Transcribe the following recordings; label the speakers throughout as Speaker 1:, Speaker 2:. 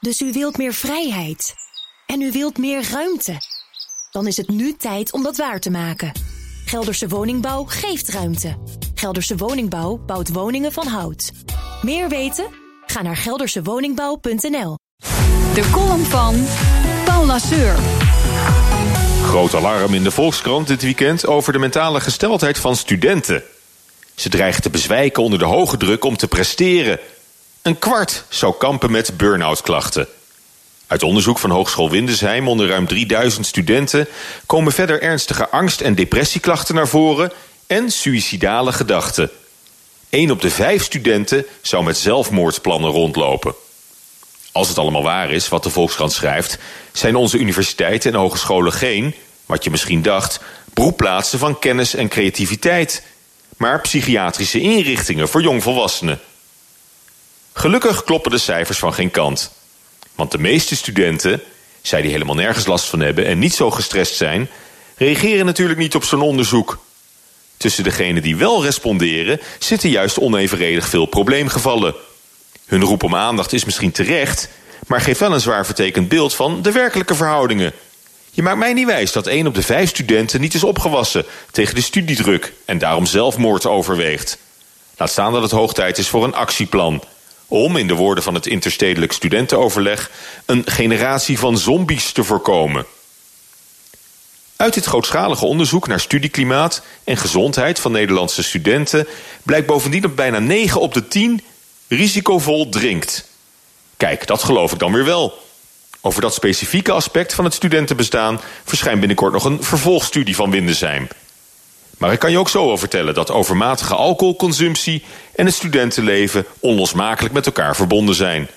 Speaker 1: Dus u wilt meer vrijheid. En u wilt meer ruimte. Dan is het nu tijd om dat waar te maken. Gelderse Woningbouw geeft ruimte. Gelderse Woningbouw bouwt woningen van hout. Meer weten? Ga naar geldersewoningbouw.nl.
Speaker 2: De column van Paul Lasseur.
Speaker 3: Groot alarm in de Volkskrant dit weekend over de mentale gesteldheid van studenten. Ze dreigen te bezwijken onder de hoge druk om te presteren. Een kwart zou kampen met burn-out klachten. Uit onderzoek van Hogeschool Windesheim onder ruim 3000 studenten komen verder ernstige angst- en depressieklachten naar voren en suïcidale gedachten. Een op de vijf studenten zou met zelfmoordplannen rondlopen. Als het allemaal waar is wat de Volkskrant schrijft, zijn onze universiteiten en hogescholen geen, wat je misschien dacht, broedplaatsen van kennis en creativiteit, maar psychiatrische inrichtingen voor jongvolwassenen. Gelukkig kloppen de cijfers van geen kant. Want de meeste studenten, zij die helemaal nergens last van hebben en niet zo gestrest zijn, reageren natuurlijk niet op zo'n onderzoek. Tussen degenen die wel responderen zitten juist onevenredig veel probleemgevallen. Hun roep om aandacht is misschien terecht, maar geeft wel een zwaar vertekend beeld van de werkelijke verhoudingen. Je maakt mij niet wijs dat één op de vijf studenten niet is opgewassen tegen de studiedruk en daarom zelfmoord overweegt. Laat staan dat het hoog tijd is voor een actieplan. Om, in de woorden van het interstedelijk studentenoverleg, een generatie van zombies te voorkomen. Uit dit grootschalige onderzoek naar studieklimaat en gezondheid van Nederlandse studenten blijkt bovendien dat bijna 9 op de 10 risicovol drinkt. Kijk, dat geloof ik dan weer wel. Over dat specifieke aspect van het studentenbestaan verschijnt binnenkort nog een vervolgstudie van Windesheim. Maar ik kan je ook zo over vertellen dat overmatige alcoholconsumptie en het studentenleven onlosmakelijk met elkaar verbonden zijn.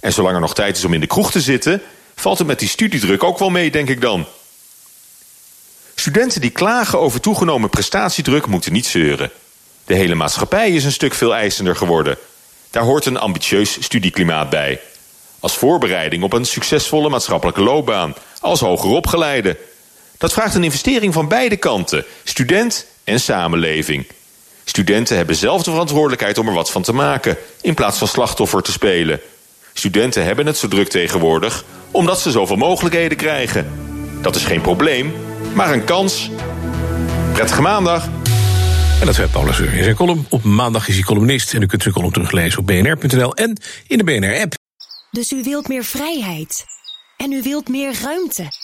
Speaker 3: En zolang er nog tijd is om in de kroeg te zitten, valt het met die studiedruk ook wel mee, denk ik dan. Studenten die klagen over toegenomen prestatiedruk moeten niet zeuren. De hele maatschappij is een stuk veel eisender geworden. Daar hoort een ambitieus studieklimaat bij. Als voorbereiding op een succesvolle maatschappelijke loopbaan. Als hoger opgeleide. Dat vraagt een investering van beide kanten. Student en samenleving. Studenten hebben zelf de verantwoordelijkheid om er wat van te maken. In plaats van slachtoffer te spelen. Studenten hebben het zo druk tegenwoordig omdat ze zoveel mogelijkheden krijgen. Dat is geen probleem, maar een kans. Prettige maandag.
Speaker 4: En dat werd Paul Lasseur in zijn column. Op maandag is hij columnist en u kunt zijn column teruglezen op bnr.nl en in de BNR-app.
Speaker 1: Dus u wilt meer vrijheid. En u wilt meer ruimte.